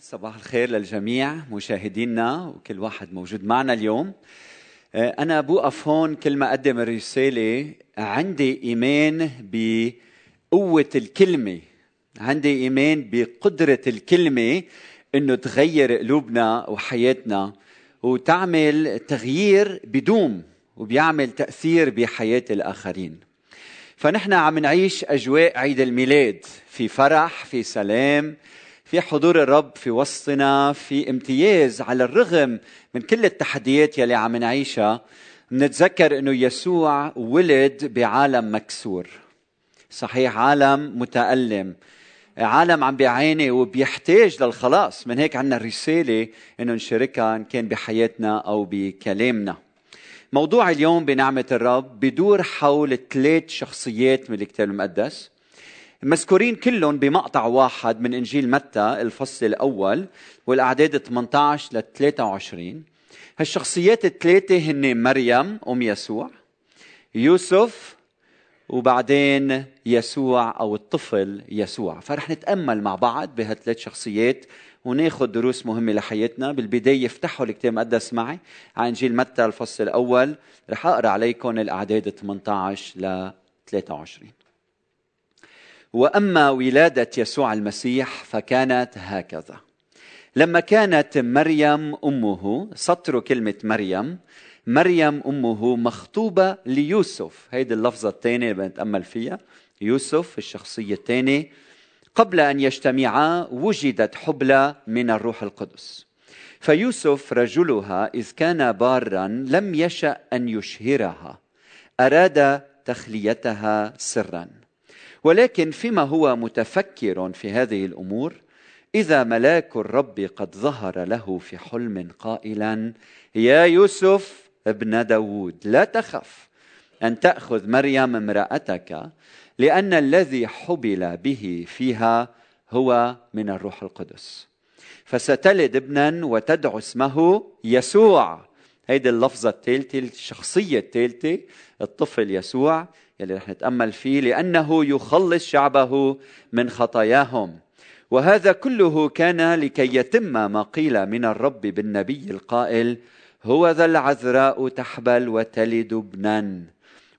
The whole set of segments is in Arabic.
صباح الخير للجميع مشاهدينا وكل واحد موجود معنا اليوم. آه، أنا بوقف هون كل ما أقدم الرسالة عندي إيمان بقوة الكلمة. عندي إيمان بقدرة الكلمة إنه تغير قلوبنا وحياتنا وتعمل تغيير بدوم وبيعمل تأثير بحياة الآخرين. فنحن عم نعيش أجواء عيد الميلاد في فرح في سلام في حضور الرب في وسطنا في امتياز على الرغم من كل التحديات يلي عم نعيشها نتذكر إنه يسوع ولد بعالم مكسور. صحيح عالم متألم. عالم عم بيعاني وبيحتاج للخلاص. من هيك عنا الرسالة إنه نشاركها إن كان بحياتنا أو بكلامنا. موضوع اليوم بنعمة الرب بدور حول ثلاث شخصيات من الكتاب المقدس. مذكورين كلهم بمقطع واحد من إنجيل متى الفصل الأول والأعداد 18 ل 23 هالشخصيات الثلاثه هن مريم أم يسوع يوسف وبعدين يسوع أو الطفل يسوع. فرح نتأمل مع بعض بهالثلاث شخصيات وناخذ دروس مهمة لحياتنا. بالبداية افتحوا الكتاب المقدس معي على إنجيل متى الفصل الأول. رح أقرأ عليكم الأعداد 18 ل 23 وأما ولادة يسوع المسيح فكانت هكذا. لما كانت مريم أمه سطر كلمة مريم مريم أمه مخطوبة ليوسف. هيدي اللفظة الثانية اللي بنتأمل فيها. يوسف الشخصية الثانية. قبل أن يجتمعا وجدت حبلى من الروح القدس. فيوسف رجلها إذ كان بارا لم يشأ أن يشهرها. أراد تخليتها سرا. ولكن فيما هو متفكر في هذه الأمور إذا ملاك الرب قد ظهر له في حلم قائلا يا يوسف ابن داود لا تخف أن تأخذ مريم امرأتك لأن الذي حبل به فيها هو من الروح القدس. فستلد ابنا وتدعو اسمه يسوع. هيدي اللفظة الثالثة الشخصية الثالثة الطفل يسوع. يلي رح نتأمل فيه لأنه يخلص شعبه من خطاياهم. وهذا كله كان لكي يتم ما قيل من الرب بالنبي القائل هو ذا العذراء تحبل وتلد ابنا.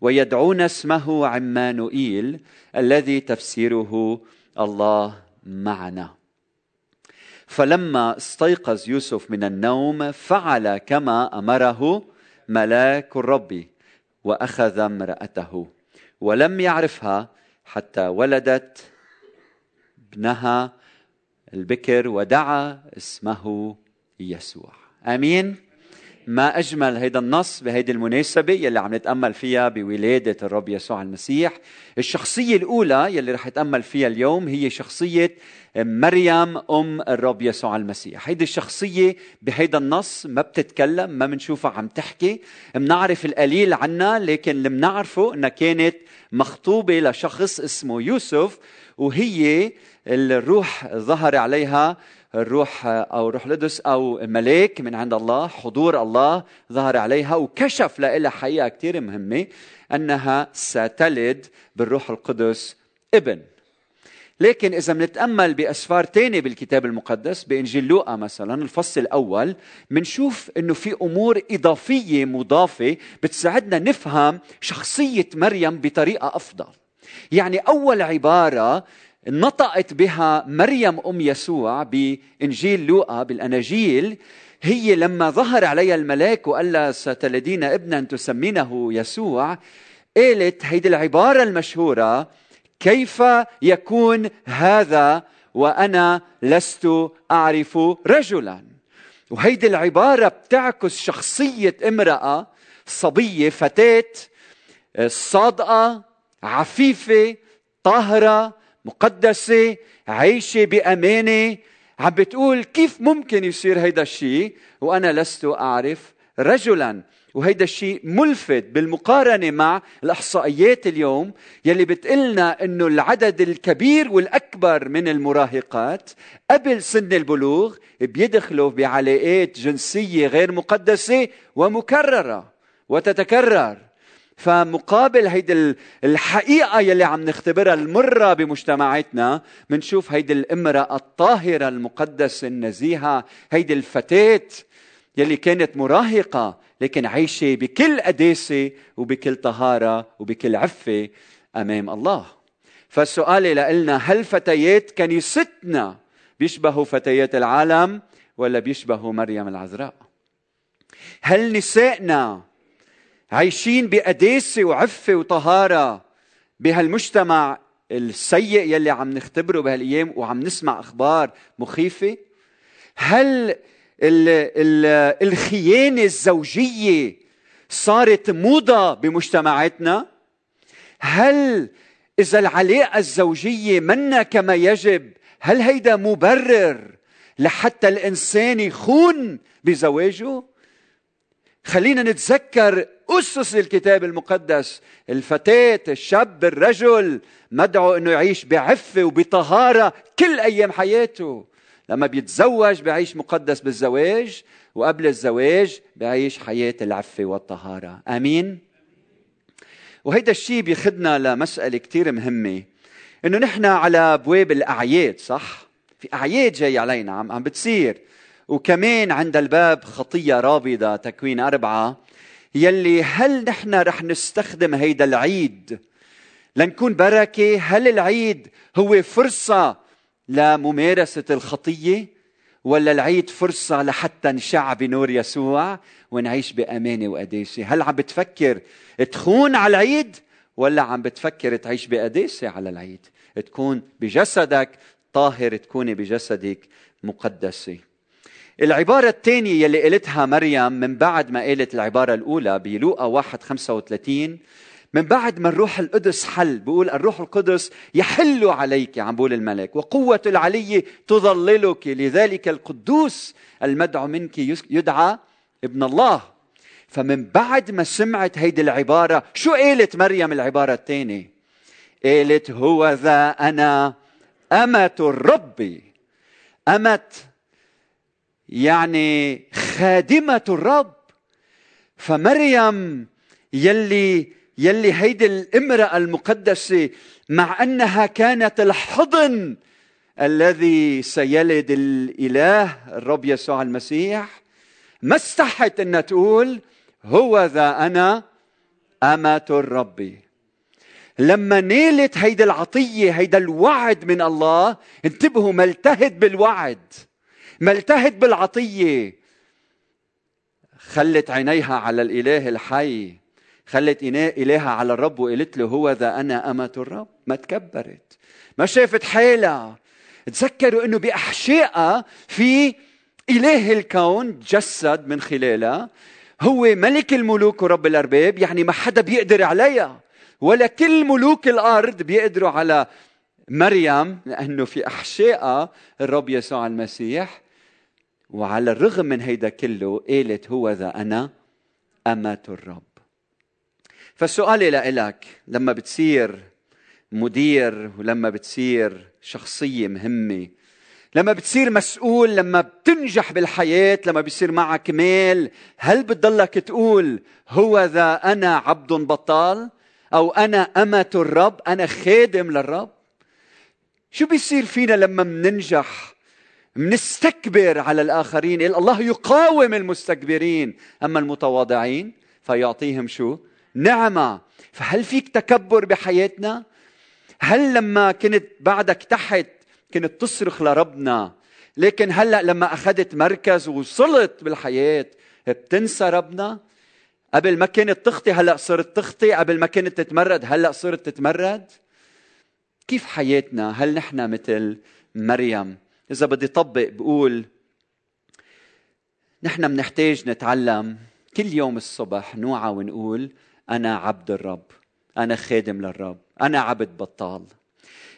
ويدعون اسمه عمانوئيل الذي تفسيره الله معنا. فلما استيقظ يوسف من النوم فعل كما أمره ملاك الرب وأخذ امرأته. ولم يعرفها حتى ولدت ابنها البكر ودعا اسمه يسوع. آمين؟ ما أجمل هيدا النص بهيدي المناسبة يلي عم نتأمل فيها بولادة الرب يسوع المسيح. الشخصية الأولى يلي رح نتأمل فيها اليوم هي شخصية مريم أم الرب يسوع المسيح. هيدي الشخصية بهيدا النص ما بتتكلم ما بنشوفها عم تحكي. بنعرف القليل عنها لكن اللي بنعرفه إنها كانت مخطوبة لشخص اسمه يوسف وهي الروح ظهر عليها الروح أو روح القدس أو ملاك من عند الله حضور الله ظهر عليها وكشف لها حقيقة كثير مهمة أنها ستلد بالروح القدس ابن. لكن إذا بنتأمل بأسفار تانية بالكتاب المقدس بإنجيل لوقا مثلا الفصل الأول بنشوف إنه في أمور إضافية مضافة بتساعدنا نفهم شخصية مريم بطريقة أفضل. يعني أول عبارة نطقت بها مريم أم يسوع بإنجيل لوقا بالأناجيل. هي لما ظهر عليها الملاك وقال لها ستلدين ابنا تسمينه يسوع قالت هيدي العبارة المشهورة كيف يكون هذا وأنا لست أعرف رجلا؟ وهيدي العبارة بتعكس شخصية امرأة صبية فتاة صادقة عفيفة طاهرة مقدسة عايشة بأمانة. عم بتقول كيف ممكن يصير هيدا الشيء وأنا لست أعرف رجلا. وهيدا الشيء ملفت بالمقارنة مع الإحصائيات اليوم يلي بتقلنا أنه العدد الكبير والأكبر من المراهقات قبل سن البلوغ بيدخلوا بعلاقات جنسية غير مقدسة ومكررة وتتكرر. فمقابل هيدي الحقيقة يلي عم نختبرها المرة بمجتمعاتنا منشوف هيدي الامرأة الطاهرة المقدسة النزيهة هيدي الفتاة يلي كانت مراهقة لكن عايشة بكل قداسة وبكل طهارة وبكل عفة أمام الله. فالسؤال لنا هل فتيات كنيستنا بيشبهوا فتيات العالم ولا بيشبهوا مريم العذراء؟ هل نسائنا عايشين بقداسة وعفة وطهارة بهالمجتمع السيء يلي عم نختبره بهالأيام وعم نسمع أخبار مخيفة. هل ال ال الخيانة الزوجية صارت موضة بمجتمعاتنا؟ هل إذا العلاقة الزوجية منا كما يجب هل هيدا مبرر لحتى الإنسان يخون بزواجه؟ خلينا نتذكر أسس الكتاب المقدس الفتاة الشاب الرجل مدعو أنه يعيش بعفة وبطهارة كل أيام حياته. لما بيتزوج بيعيش مقدس بالزواج وقبل الزواج بيعيش حياة العفة والطهارة. آمين؟ وهيدا الشيء بيخدنا لمسألة كتير مهمة إنه نحن على أبواب الأعياد صح؟ في أعياد جاي علينا عم بتصير. وكمان عند الباب خطية رابضه تكوين أربعة يلي هل نحن رح نستخدم هيدا العيد لنكون بركة؟ هل العيد هو فرصة لممارسة الخطية؟ ولا العيد فرصة لحتى نشع بنور يسوع ونعيش بأمانة وقداسة؟ هل عم بتفكر تخون على العيد ولا عم بتفكر تعيش بقداسة على العيد؟ تكون بجسدك طاهر تكوني بجسدك مقدسة العبارة الثانية يلي قالتها مريم من بعد ما قالت العبارة الأولى بلوقا 1 35 من بعد ما الروح القدس حل بيقول الروح القدس يحل عليك عم بقول الملك وقوة العلي تظللك لذلك القدوس المدعو منك يدعى ابن الله. فمن بعد ما سمعت هيدي العبارة شو قالت مريم العبارة الثانية؟ قالت هو ذا أنا أمة الرب. أمة يعني خادمة الرب. فمريم يلي يلي هيدي الامرأة المقدسة مع أنها كانت الحضن الذي سيلد الإله الرب يسوع المسيح ما استحت أن تقول هو ذا أنا أمة الرب. لما نالت هيدا العطية هيدا الوعد من الله انتبهوا ملتهد بالوعد. ملتهد بالعطية. خلت عينيها على الإله الحي. خلت إلهها على الرب وقالت له هو ذا أنا أمة الرب. ما تكبرت. ما شافت حالها. تذكروا أنه بأحشائها في إله الكون جسد من خلالها. هو ملك الملوك ورب الأرباب. يعني ما حدا بيقدر عليها. ولا كل ملوك الأرض بيقدروا على مريم لأنه في أحشائها الرب يسوع المسيح. وعلى الرغم من هيدا كله قالت هو ذا أنا أمة الرب. فالسؤال لك لما بتصير مدير ولما بتصير شخصية مهمة لما بتصير مسؤول لما بتنجح بالحياة لما بيصير معك مال هل بتضلك تقول هو ذا أنا عبد بطال؟ أو أنا أمة الرب أنا خادم للرب؟ شو بيصير فينا لما مننجح منستكبر على الآخرين. الله يقاوم المستكبرين. أما المتواضعين فيعطيهم شو? نعمة. فهل فيك تكبر بحياتنا؟ هل لما كنت بعدك تحت كنت تصرخ لربنا؟ لكن هلأ لما أخذت مركز ووصلت بالحياة بتنسى ربنا؟ قبل ما كانت تخطي هلأ صرت تخطي. قبل ما كانت تتمرد هلأ صرت تتمرد. كيف حياتنا؟ هل نحن مثل مريم إذا بدي طبق بقول نحن بنحتاج نتعلم كل يوم الصبح نوعى ونقول أنا عبد الرب أنا خادم للرب أنا عبد بطال.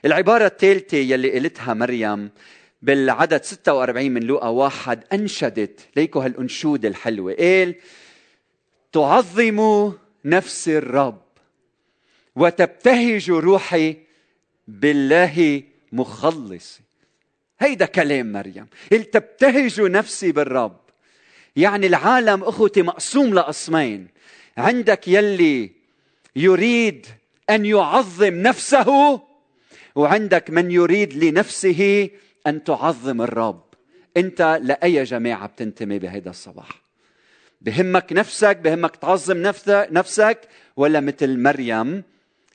العبارة الثالثة يلي قلتها مريم بالعدد 46 من لوقا واحد أنشدت ليكو هالأنشودة الحلوة. قال تعظم نفس الرب وتبتهج روحي بالله مخلص. هيدا كلام مريم. قال تبتهج نفسي بالرب. يعني العالم أخوتي مقسوم لقسمين. عندك يلي يريد أن يعظم نفسه وعندك من يريد لنفسه أن تعظم الرب. أنت لأي جماعة بتنتمي بهذا الصباح؟ بهمك نفسك بهمك تعظم نفسك ولا مثل مريم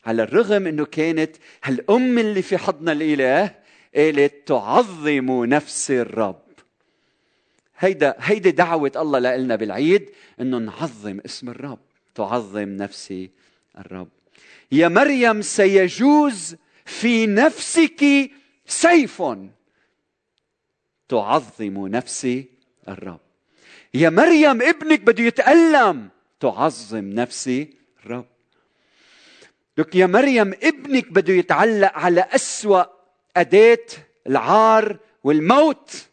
على الرغم إنه كانت هالأم اللي في حضن الإله قالت تعظم نفس الرب. هيدا هيدي دعوة الله لنا بالعيد إنه نعظم اسم الرب تعظم نفسي الرب. يا مريم سيجوز في نفسك سيف. تعظم نفسي الرب. يا مريم ابنك بده يتألم. تعظم نفسي الرب. لك يا مريم ابنك بده يتعلق على أسوأ أداة العار والموت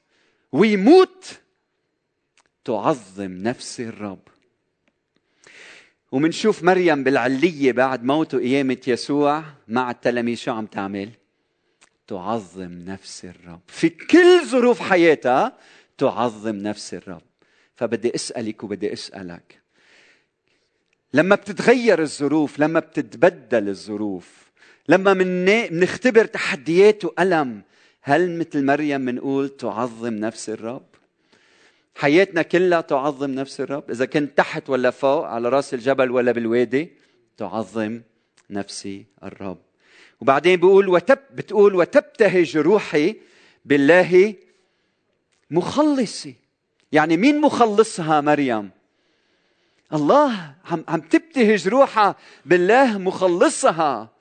ويموت. تعظم نفسي الرب. ومنشوف مريم بالعلية بعد موت وقيامة يسوع مع التلاميذ. شو عم تعمل؟ تعظم نفس الرب. في كل ظروف حياتها تعظم نفس الرب. فبدي أسألك وبدي أسألك. لما بتتغير الظروف لما بتتبدل الظروف لما منختبر تحديات وألم هل مثل مريم منقول تعظم نفس الرب؟ حياتنا كلها تعظم نفس الرب؟ إذا كنت تحت ولا فوق على رأس الجبل ولا بالوادي تعظم نفسي الرب. وبعدين بيقول وتب بتقول وتبتهج روحي بالله مخلصي. يعني مين مخلصها مريم؟ الله. عم عم تبتهج روحها بالله مخلصها.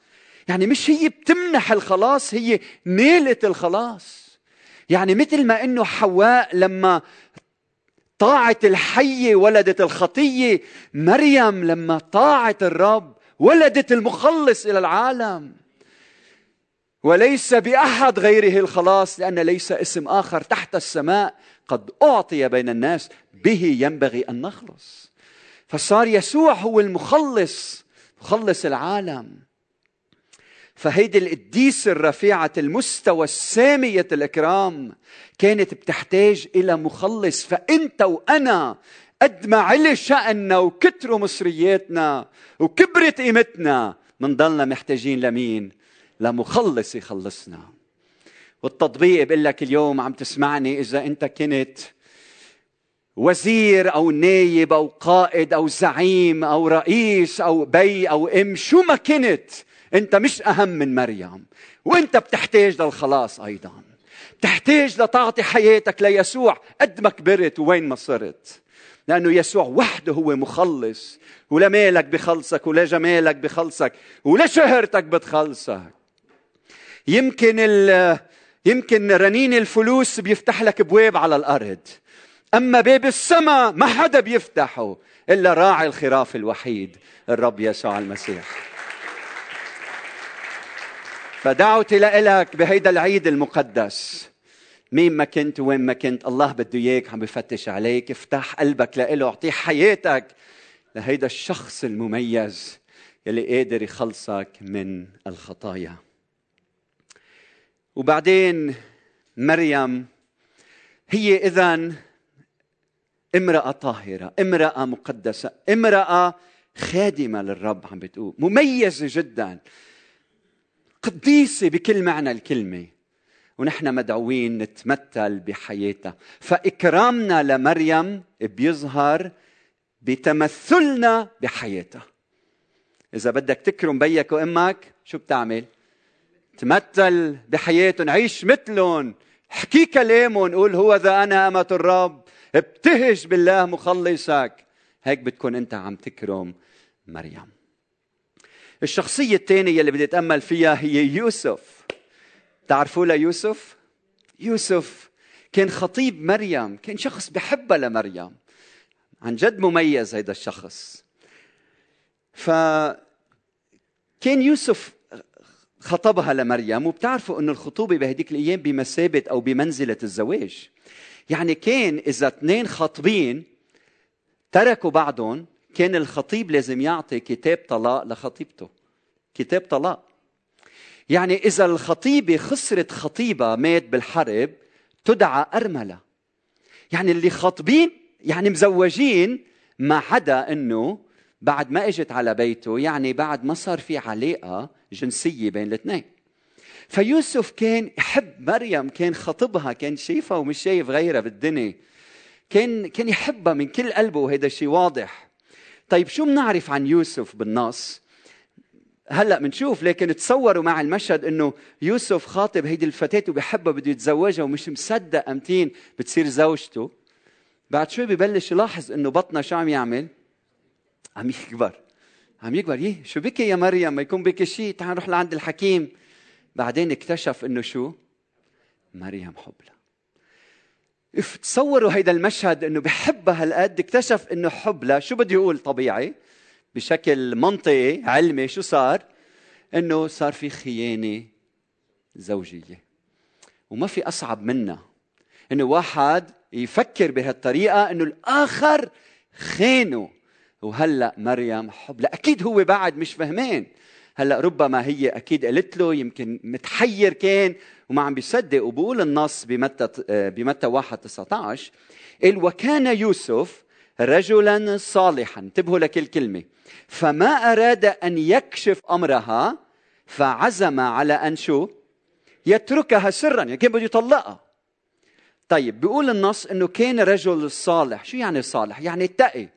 يعني مش هي بتمنح الخلاص هي نالت الخلاص. يعني مثل ما إنه حواء لما طاعت الحية ولدت الخطية مريم لما طاعت الرب ولدت المخلص إلى العالم. وليس بأحد غيره الخلاص لأن ليس اسم آخر تحت السماء قد أعطي بين الناس به ينبغي أن نخلص. فصار يسوع هو المخلص مخلص العالم. فهيدي القديسة الرفيعة المستوى السامية الإكرام كانت بتحتاج إلى مخلص فأنت وأنا قد ما علي شأننا وكتروا مصرياتنا وكبرت قيمتنا منضلنا محتاجين لمين؟ لمخلص يخلصنا والتطبيق بقول لك اليوم عم تسمعني إذا أنت كنت وزير أو نايب أو قائد أو زعيم أو رئيس أو بي أو أم شو ما كنت انت مش اهم من مريم وانت بتحتاج للخلاص أيضا. بتحتاج لتعطي حياتك ليسوع قد ما كبرت وين ما صرت. لأنه يسوع وحده هو مخلص ولا مالك بخلصك ولا جمالك بخلصك ولا شهرتك بتخلصك. يمكن ال يمكن رنين الفلوس بيفتح لك ابواب على الأرض. أما باب السماء ما حدا بيفتحه إلا راعي الخراف الوحيد الرب يسوع المسيح. فدعوتي لك بهيدا العيد المقدس. مين ما كنت وين ما كنت الله بده إياك عم بفتش عليك. افتح قلبك لإله اعطيه حياتك لهيدا الشخص المميز يلي قادر يخلصك من الخطايا. وبعدين مريم هي اذا امرأة طاهرة امرأة مقدسة امرأة خادمة للرب عم بتقول مميزة جدا. قديسة بكل معنى الكلمة. ونحن مدعوين نتمثل بحياتها فإكرامنا لمريم بيظهر بتمثلنا بحياتها. إذا بدك تكرم بيك وأمك شو بتعمل؟ تمثل بحياتهم عيش مثلهم. احكي كلامهم قول هو ذا أنا أمة الرب. ابتهج بالله مخلصك. هيك بتكون أنت عم تكرم مريم. الشخصية الثانية اللي بدي أتأمل فيها هي يوسف. تعرفوا ليوسف؟ يوسف؟ كان خطيب مريم كان شخص بحبها لمريم. عن جد مميز هذا الشخص. ف كان يوسف خطبها لمريم وبتعرفوا إنه الخطوبة بهديك الأيام بمثابة أو بمنزلة الزواج. يعني كان إذا اثنين خاطبين تركوا بعضهم كان الخطيب لازم يعطي كتاب طلاق لخطيبته. كتاب طلاق. يعني إذا الخطيبة خسرت خطيبة مات بالحرب تدعى أرملة. يعني اللي خاطبين يعني مزوجين ما عدا أنه بعد ما إجت على بيته يعني بعد ما صار في علاقة جنسية بين الاثنين. فيوسف كان يحب مريم كان خطبها كان شايفها ومش شايف غيرها بالدنيا. كان كان يحبها من كل قلبه وهذا الشيء واضح. طيب شو بنعرف عن يوسف بالنص هلأ بنشوف لكن تصوروا مع المشهد إنه يوسف خاطب هيدي الفتاه وبحبها بده يتزوجها ومش مصدق أمتين بتصير زوجته. بعد شوي ببلش يلاحظ إنه بطنها شو عم يعمل؟ عم يكبر. عم يكبر. يه شو بكي يا مريم؟ ما يكون بكي شيء تعال نروح لعند الحكيم. بعدين اكتشف إنه شو؟ مريم حبلى. تصوروا هيدا المشهد إنه بحبها هالقد اكتشف إنه حبلى شو بده يقول طبيعي؟ بشكل منطقي علمي شو صار؟ إنه صار في خيانة زوجية. وما في أصعب منها إنه واحد يفكر بهالطريقة إنه الآخر خانه وهلأ مريم حب. لا أكيد هو بعد مش فهمان هلا ربما هي أكيد قالت له يمكن متحير كان وما عم بيصدق وبقول النص بمتى بمتى 1 19 قال وكان يوسف رجلا صالحا. انتبهوا لكل كلمة. فما أراد أن يكشف أمرها فعزم على أن شو؟ يتركها سرا. يعني كان بده يطلقها؟ طيب بيقول النص إنه كان رجل صالح. شو يعني صالح؟ يعني اتقي.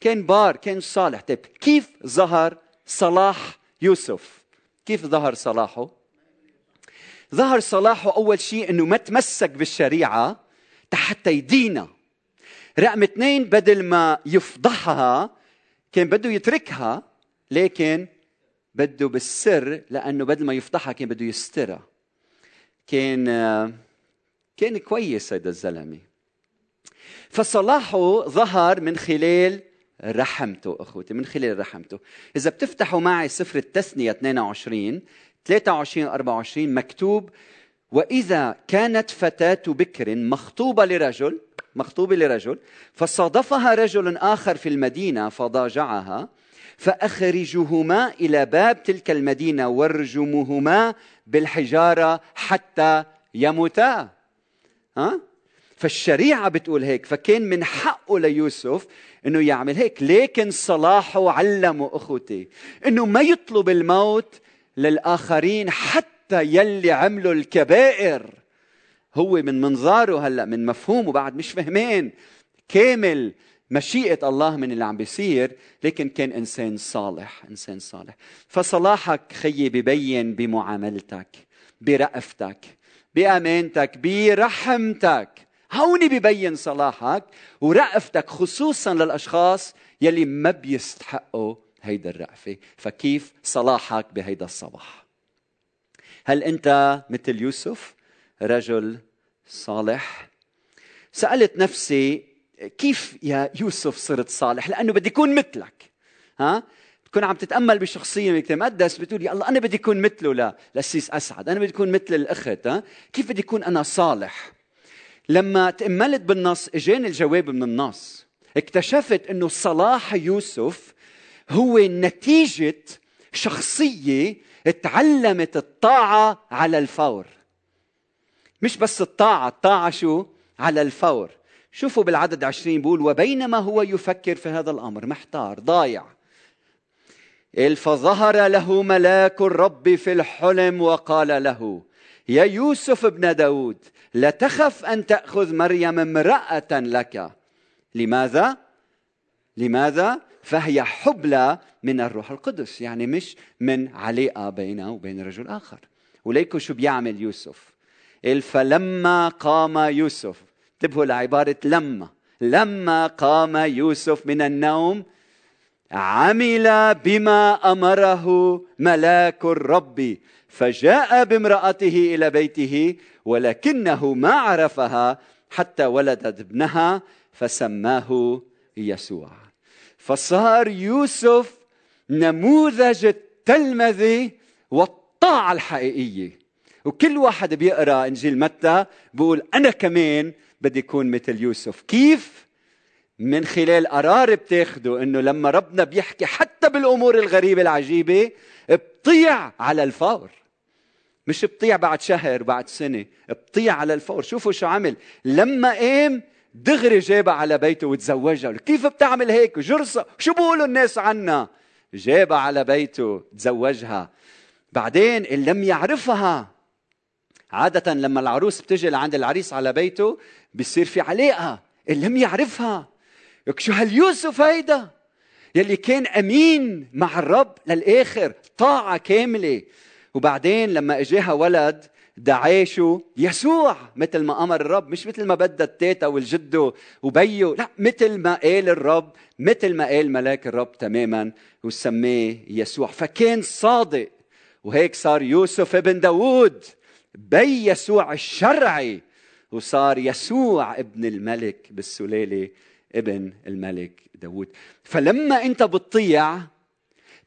كان بار كان صالح. طيب كيف ظهر صلاح يوسف كيف ظهر صلاحه؟ ظهر صلاحه أول شيء إنه ما تمسك بالشريعة حتى يدينا. رقم اثنين بدل ما يفضحها كان بده يتركها لكن بده بالسر لأنه بدل ما يفضحها كان بده يسترها. كان كان كويس هذا الزلمة. فصلاحه ظهر من خلال رحمته أخوتي من خلال رحمته. إذا بتفتحوا معي سفر التثنية 22 23 24 مكتوب وإذا كانت فتاة بكر مخطوبة لرجل مخطوبة لرجل فصادفها رجل آخر في المدينة فضاجعها فاخرجوهما إلى باب تلك المدينة وارجموهما بالحجارة حتى يموتا. ها؟ فالشريعة بتقول هيك فكان من حقه ليوسف إنه يعمل هيك. لكن صلاحه علمه أخوتي إنه ما يطلب الموت للآخرين حتى يلي عملوا الكبائر. هو من منظاره هلأ من مفهومه بعد مش فهمان. كامل مشيئة الله من اللي عم بيصير لكن كان إنسان صالح إنسان صالح. فصلاحك خيي ببين بمعاملتك برأفتك بأمانتك برحمتك. هون ببين صلاحك ورأفتك خصوصا للأشخاص يلي ما بيستحقوا هيدا الرأفة. فكيف صلاحك بهيدا الصباح؟ هل أنت مثل يوسف رجل صالح؟ سألت نفسي كيف يا يوسف صرت صالح؟ لأنه بدي أكون مثلك ها؟ تكون عم تتأمل بشخصية من مقدس بتقول يا الله أنا بدي اكون مثله. لا للسيس أسعد أنا بدي اكون مثل الأخت ها؟ كيف بدي اكون أنا صالح؟ لما تأملت بالنص إجاني الجواب من النص. اكتشفت إنه صلاح يوسف هو نتيجة شخصية تعلمت الطاعة على الفور. مش بس الطاعة الطاعة شو؟ على الفور. شوفوا بالعدد عشرين بيقول وبينما هو يفكر في هذا الأمر. محتار ضايع. فظهر له ملاك الرب في الحلم وقال له يا يوسف ابن داود لا تخف أن تأخذ مريم امرأة لك. لماذا؟ لماذا؟ فهي حبلى من الروح القدس يعني مش من علاقة بينه وبين رجل آخر. وليكو شو بيعمل يوسف؟ فلما قام يوسف. انتبهوا لعبارة لما لما قام يوسف من النوم عمل بما أمره ملاك الرب. فجاء بامرأته إلى بيته ولكنه ما عرفها حتى ولدت ابنها فسماه يسوع. فصار يوسف نموذج التلمذه والطاعة الحقيقية. وكل واحد بيقرأ إنجيل متى بيقول أنا كمان بدي أكون مثل يوسف. كيف؟ من خلال قرار بتاخده إنه لما ربنا بيحكي حتى بالأمور الغريبة العجيبة بطيع على الفور. مش بطيع بعد شهر بعد سنة بطيع على الفور. شوفوا شو عمل. لما قام دغري جابها على بيته وتزوجها. كيف بتعمل هيك؟ جرصة. شو بيقولوا الناس عنا؟ جابها على بيته تزوجها. بعدين إن لم يعرفها عادة لما العروس بتجي لعند العريس على بيته بيصير في علاقة إن لم يعرفها. شو هاليوسف هيدا؟ يلي كان أمين مع الرب للآخر طاعة كاملة. وبعدين لما إجاها ولد دعاه شو؟ يسوع مثل ما أمر الرب مش مثل ما بدها التيتا والجدو وبيو لا مثل ما قال الرب مثل ما قال ملاك الرب تماما وسماه يسوع فكان صادق وهيك صار يوسف ابن داوود بي يسوع الشرعي وصار يسوع ابن الملك بالسلالة ابن الملك داوود فلما أنت بتطيع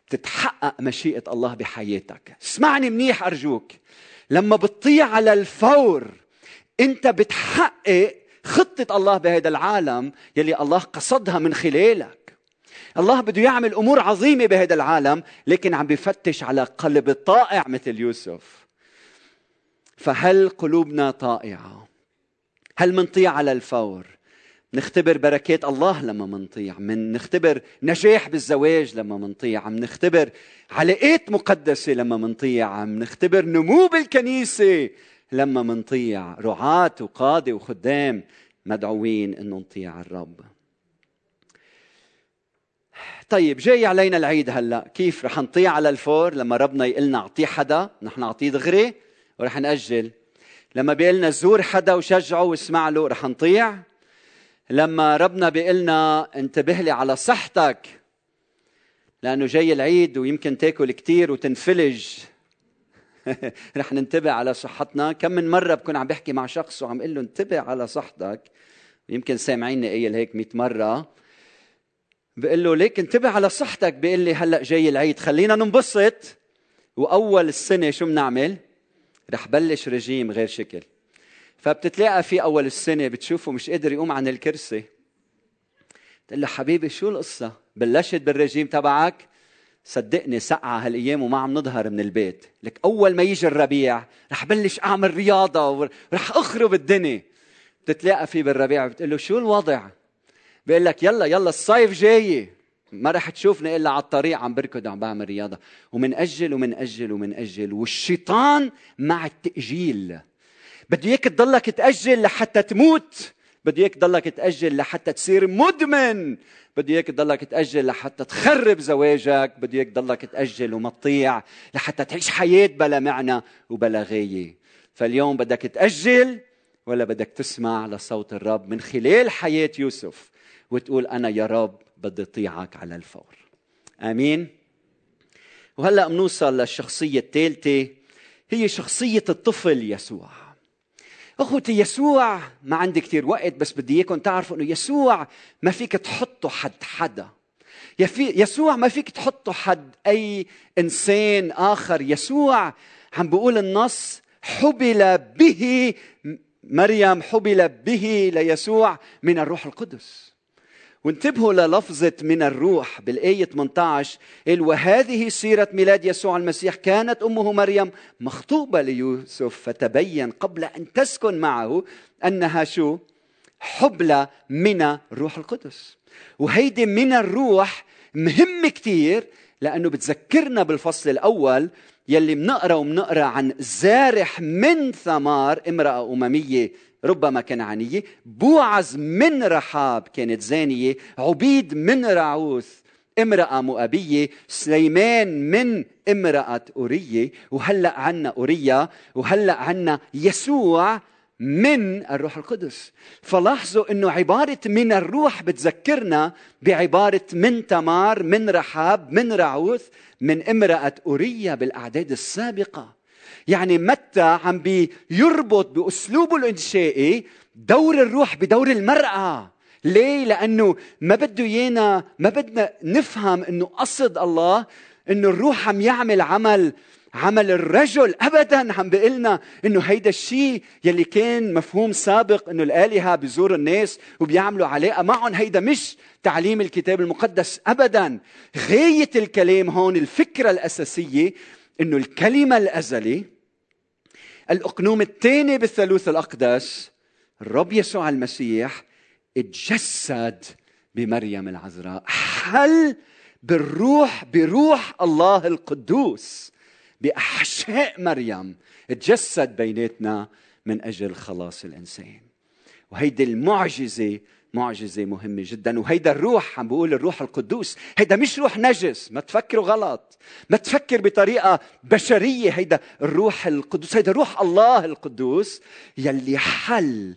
تتحقق مشيئة الله بحياتك. اسمعني منيح أرجوك. لما بتطيع على الفور أنت بتحقق خطة الله بهذا العالم يلي الله قصدها من خلالك. الله بده يعمل أمور عظيمة بهذا العالم لكن عم بفتش على قلب طائع مثل يوسف. فهل قلوبنا طائعة؟ هل منطيع على الفور؟ نختبر بركات الله لما منطيع من نختبر نجاح بالزواج لما منطيع عم نختبر علاقات مقدسة لما منطيع عم نختبر نمو بالكنيسة لما منطيع رعاة وقادة وخدام مدعوين إنه نطيع الرب. طيب جاي علينا العيد هلأ كيف رح نطيع على الفور؟ لما ربنا يقلنا أعطيه حدا نحن نعطيه دغري ورح نأجل. لما بيقلنا زور حدا وشجعه واسمع له رح نطيع؟ لما ربنا بيقلنا انتبه لي على صحتك لأنه جاي العيد ويمكن تاكل كثير وتنفلج. رح ننتبه على صحتنا. كم من مرة بكون عم بحكي مع شخص وعم أقول له انتبه على صحتك. يمكن سامعيني قايل هيك 100 مرة. بقول له ليك انتبه على صحتك. بيقول لي هلأ جاي العيد. خلينا ننبسط. وأول السنة شو بنعمل؟ رح بلش رجيم غير شكل. فبتتلاقى في أول السنة بتشوفه مش قادر يقوم عن الكرسي. تقول له حبيبي شو القصة؟ بلشت بالرجيم تبعك؟ صدقني سقعة هالأيام وما عم نظهر من البيت. لك أول ما يجي الربيع رح بلش أعمل رياضة ورح أخرب الدنيا. بتتلاقى فيه بالربيع بتقول له شو الوضع؟ بيقول لك يلا يلا الصيف جاي. ما رح تشوفني إلا على الطريق عم بركض عم بعمل رياضة. ومنأجل ومنأجل ومنأجل والشيطان مع التأجيل. بده إياك تضلك تأجل لحتى تموت. بده إياك تضلك تأجل لحتى تصير مدمن. بده إياك تضلك تأجل لحتى تخرب زواجك. بده إياك تضلك تأجل وما تطيع لحتى تعيش حياة بلا معنى وبلا غاية. فاليوم بدك تأجل ولا بدك تسمع لصوت الرب من خلال حياة يوسف وتقول أنا يا رب بدي أطيعك على الفور. آمين. وهلأ بنوصل للشخصية الثالثة. هي شخصية الطفل يسوع. أخوتي يسوع ما عندي كثير وقت بس بدي إياكم تعرفوا إنه يسوع ما فيك تحطه حد حدا. يسوع ما فيك تحطه حد أي إنسان آخر. يسوع عم بيقول النص حبل به مريم حبل به ليسوع من الروح القدس. وانتبهوا للفظة من الروح بالآية 18 قال وهذه سيرة ميلاد يسوع المسيح كانت أمه مريم مخطوبة ليوسف فتبين قبل أن تسكن معه أنها شو؟ حبلى من الروح القدس. وهيدي من الروح مهم كتير لأنه بتذكرنا بالفصل الأول يلي منقرا ومنقرا عن زارح من ثمار امرأة أممية ربما كنعانية بوعز من رحاب كانت زانية. عبيد من رعوث امرأة مؤبية. سليمان من امرأة أورية. وهلأ عنا أورية. وهلأ عنا يسوع من الروح القدس. فلاحظوا إنه عبارة من الروح بتذكرنا بعبارة من تمار من رحاب من رعوث من امرأة أورية بالأعداد السابقة. يعني متى عم بيربط باسلوبه الإنشائي دور الروح بدور المرأة؟ ليه؟ لأنه ما بده ايانا ما بدنا نفهم إنه قصد الله إنه الروح عم يعمل عمل عمل الرجل. ابدا عم بيقلنا إنه هيدا الشيء يلي كان مفهوم سابق إنه الآلهة بيزوروا الناس وبيعملوا علاقه معهم هيدا مش تعليم الكتاب المقدس. ابدا غاية الكلام هون الفكرة الأساسية إنه الكلمة الأزلي الأقنوم الثاني بالثالوث الأقدس الرب يسوع المسيح اتجسد بمريم العذراء. حل بالروح بروح الله القدوس بأحشاء مريم تجسد بيناتنا من أجل خلاص الإنسان؟ وهيدي المعجزة معجزة مهمة جدا. وهيدا الروح عم بقول الروح القدوس هيدا مش روح نجس. ما تفكروا غلط. ما تفكر بطريقة بشرية. هيدا الروح القدوس هيدا روح الله القدوس يلي حل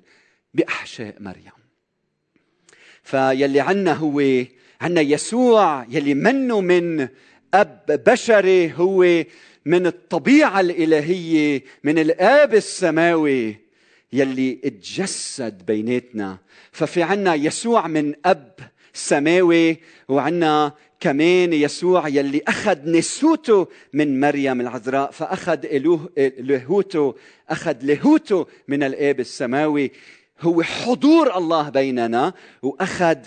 بأحشاء مريم. فيلي عنا هو عنا يسوع يلي منه من أب بشري هو من الطبيعة الإلهية من الآب السماوي. يلي اتجسد بيناتنا. ففي عنا يسوع من أب سماوي وعنا كمان يسوع يلي أخذ نسوته من مريم العذراء. فأخذ إلوه لاهوته أخذ لاهوته من الآب السماوي. هو حضور الله بيننا وأخذ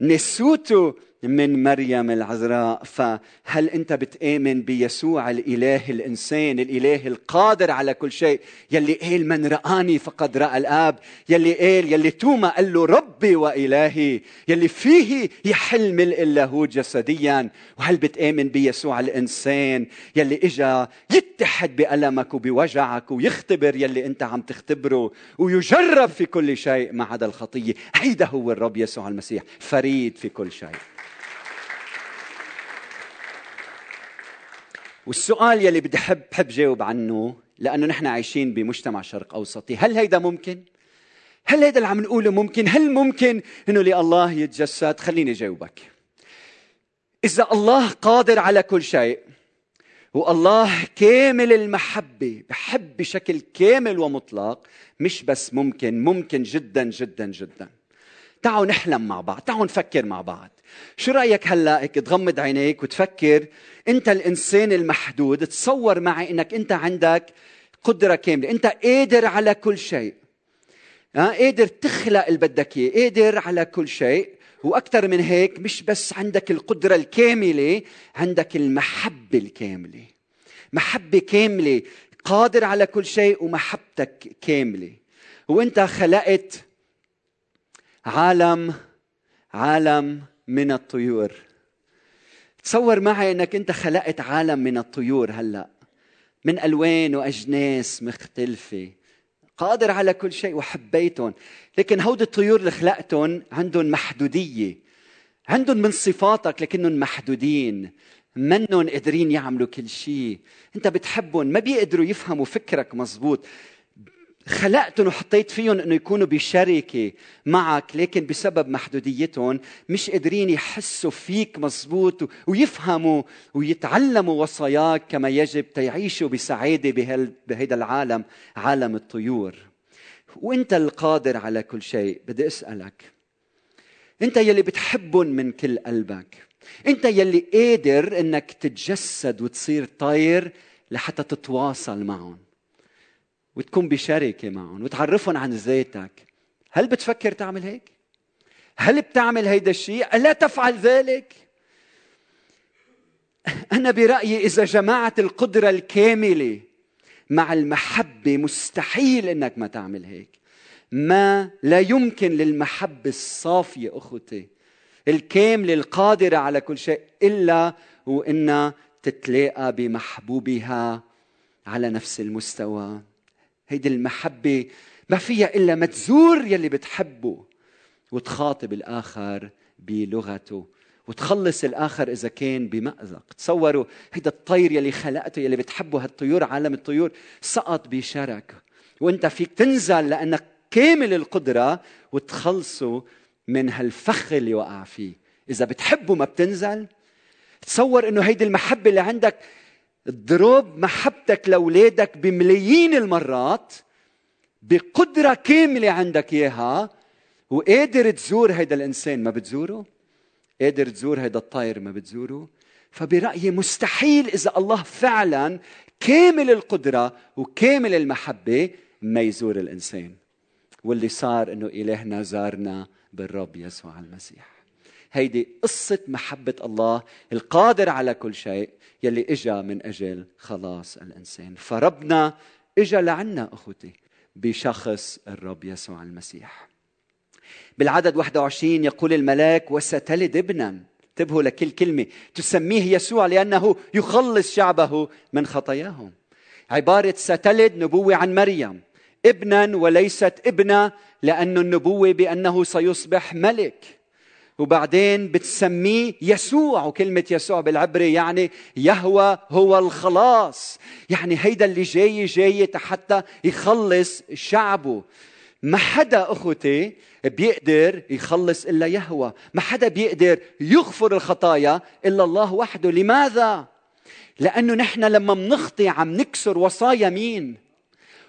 نسوته من مريم العذراء فهل أنت بتآمن بيسوع الإله الإنسان الإله القادر على كل شيء؟ يلي قال من رآني فقد رأى الآب. يلي قال يلي توما قال له ربي وإلهي. يلي فيه يحل ملء اللاهوت جسديا. وهل بتآمن بيسوع الإنسان؟ يلي إجا يتحد بألمك وبوجعك ويختبر يلي أنت عم تختبره ويجرب في كل شيء ما عدا الخطية. هيدا هو الرب يسوع المسيح فريد في كل شيء. والسؤال يلي بدي حب حب جاوب عنه لأنه نحن عايشين بمجتمع شرق أوسطي. هل هيدا ممكن؟ هل هيدا اللي عم نقوله ممكن؟ هل ممكن؟ إنه لله يتجسد. خليني جاوبك إذا الله قادر على كل شيء والله كامل المحبة بحب بشكل كامل ومطلق مش بس ممكن ممكن جدا جدا جدا. تعالوا نحلم مع بعض تعالوا نفكر مع بعض. شو رأيك هلأ هيك تغمض عينيك وتفكر أنت الإنسان المحدود تصور معي أنك أنت عندك قدرة كاملة. أنت قادر على كل شيء. ها؟ قادر تخلق اللي بدك إياه. قادر على كل شيء. وأكثر من هيك مش بس عندك القدرة الكاملة عندك المحبة الكاملة. محبة كاملة. قادر على كل شيء ومحبتك كاملة. وأنت خلقت عالم عالم من الطيور. تصور معي إنك أنت خلقت عالم من الطيور هلأ من ألوان وأجناس مختلفة. قادر على كل شيء وحبيتهم. لكن هود الطيور اللي خلقتهم عندهم محدودية. عندهم من صفاتك لكنهم محدودين. منهم قادرين يعملوا كل شيء. أنت بتحبهم ما بيقدروا يفهموا فكرك مزبوط خلقتهم وحطيت فيهم إنه يكونوا بشركة معك لكن بسبب محدوديتهم مش قادرين يحسوا فيك مزبوط ويفهموا ويتعلموا وصاياك كما يجب تيعيشوا بسعادة بهذا العالم عالم الطيور. وإنت القادر على كل شيء. بدي أسألك إنت يلي بتحبهم من كل قلبك. إنت يلي قادر إنك تتجسد وتصير طاير لحتى تتواصل معهم. وتكون بشركة معهم وتعرفهم عن ذاتك هل بتفكر تعمل هيك؟ هل بتعمل هيدا الشيء؟ ألا تفعل ذلك؟ أنا برأيي إذا جمعت القدرة الكاملة مع المحبة مستحيل إنك ما تعمل هيك ما لا يمكن للمحبة الصافية أخوتي الكاملة القادرة على كل شيء إلا وإنها تتلاقى بمحبوبها على نفس المستوى هيدي المحبة ما فيها إلا ما تزور يلي بتحبه وتخاطب الآخر بلغته وتخلص الآخر إذا كان بمأزق. تصوروا هيدا الطير يلي خلقته يلي بتحبه هالطيور عالم الطيور سقط بشرك. وأنت فيك تنزل لأنك كامل القدرة وتخلصه من هالفخ اللي وقع فيه. إذا بتحبه ما بتنزل. تصور إنه هيدي المحبة اللي عندك تضرب محبتك لأولادك بملايين المرات بقدرة كاملة عندك إياها وقادر تزور هيدا الإنسان ما بتزوره قادر تزور هيدا الطائر ما بتزوره. فبرأيي مستحيل إذا الله فعلا كامل القدرة وكامل المحبة ما يزور الإنسان واللي صار إنه إلهنا زارنا بالرب يسوع المسيح. هيدي قصة محبة الله القادر على كل شيء يلي إجا من أجل خلاص الإنسان. فربنا إجا لعنا أخوتي بشخص الرب يسوع المسيح. بالعدد 21 يقول الملاك وستلد ابنا. انتبهوا لكل كلمة. تسميه يسوع لأنه يخلص شعبه من خطاياهم عبارة ستلد نبوة عن مريم. ابنا وليست ابنة لأن النبوة بأنه سيصبح ملك. وبعدين بتسميه يسوع وكلمة يسوع بالعبري يعني يهوى هو الخلاص يعني هيدا اللي جاي جاي حتى يخلص شعبه ما حدا أخوتي بيقدر يخلص إلا يهوى ما حدا بيقدر يغفر الخطايا إلا الله وحده لماذا؟ لأنه نحن لما منخطي عم نكسر وصايا مين؟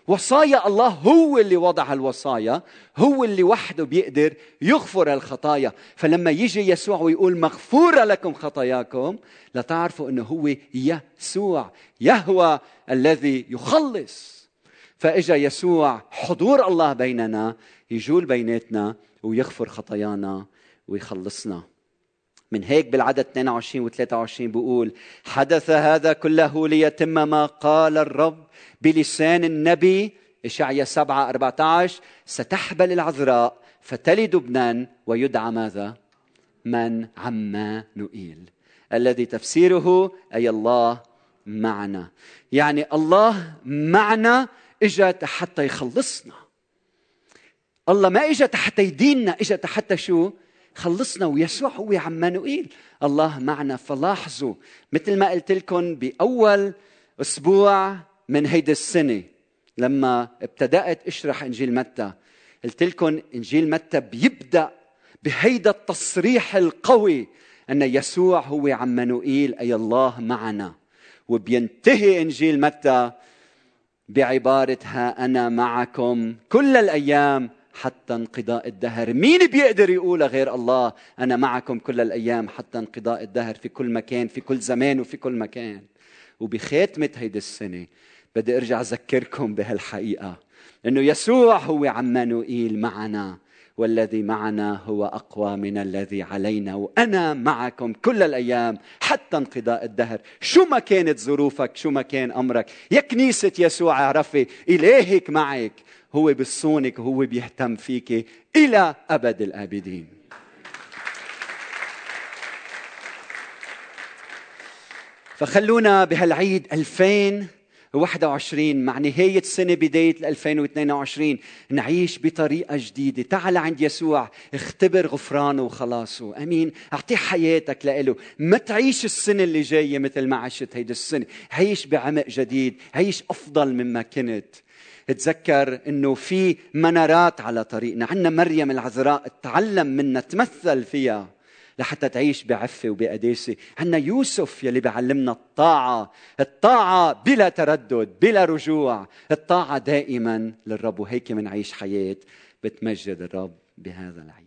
وصايا الله هو اللي وضع الوصايا هو اللي وحده بيقدر يغفر الخطايا فلما يجي يسوع ويقول مغفورة لكم خطاياكم لتعرفوا أنه هو يسوع يهوى الذي يخلص. فإجا يسوع حضور الله بيننا يجول بيناتنا ويغفر خطايانا ويخلصنا. من هيك بالعدد 22 و 23 بيقول حدث هذا كله ليتم ما قال الرب بلسان النبي إشعيا 7 14 ستحبل العذراء فتلد ابنا ويدعى ماذا؟ من عمانوئيل الذي تفسيره أي الله معنا. يعني الله معنا اجى حتى يخلصنا. الله ما اجى حتى يديننا اجى حتى شو؟ خلصنا ويسوع هو عمانوئيل الله معنا فلاحظوا مثل ما قلت لكم بأول أسبوع من هيدي السنة لما ابتدأت اشرح إنجيل متى. قلت لكم إنجيل متى بيبدأ بهيدا التصريح القوي أن يسوع هو عمانوئيل أي الله معنا. وبينتهي إنجيل متى بعبارة ها أنا معكم كل الأيام حتى انقضاء الدهر. مين بيقدر يقول غير الله أنا معكم كل الأيام حتى انقضاء الدهر في كل مكان في كل زمان وفي كل مكان؟ وبخاتمة هيدي السنة بدي أرجع أذكركم بهالحقيقة. أنه يسوع هو عمانوئيل معنا والذي معنا هو أقوى من الذي علينا وأنا معكم كل الأيام حتى انقضاء الدهر. شو ما كانت ظروفك شو ما كان أمرك. يا كنيسة يسوع اعرفي إلهك معك. هو بصونك وهو بيهتم فيك إلى أبد الآبدين. فخلونا بهالعيد 2021 مع نهاية سنة بداية 2022 نعيش بطريقة جديدة. تعال عند يسوع اختبر غفرانه وخلاصه. أمين. أعطيه حياتك لإله. ما تعيش السنة اللي جاية مثل ما عشت هيدي السنة. عيش بعمق جديد. عيش أفضل مما كنت. تذكر إنه في منارات على طريقنا. عندنا مريم العذراء تعلم منا تمثل فيها. لحتى تعيش بعفة وبقداسة. عندنا يوسف يلي بيعلمنا الطاعة. الطاعة بلا تردد بلا رجوع. الطاعة دائما للرب وهيك منعيش حياة بتمجد الرب بهذا العيد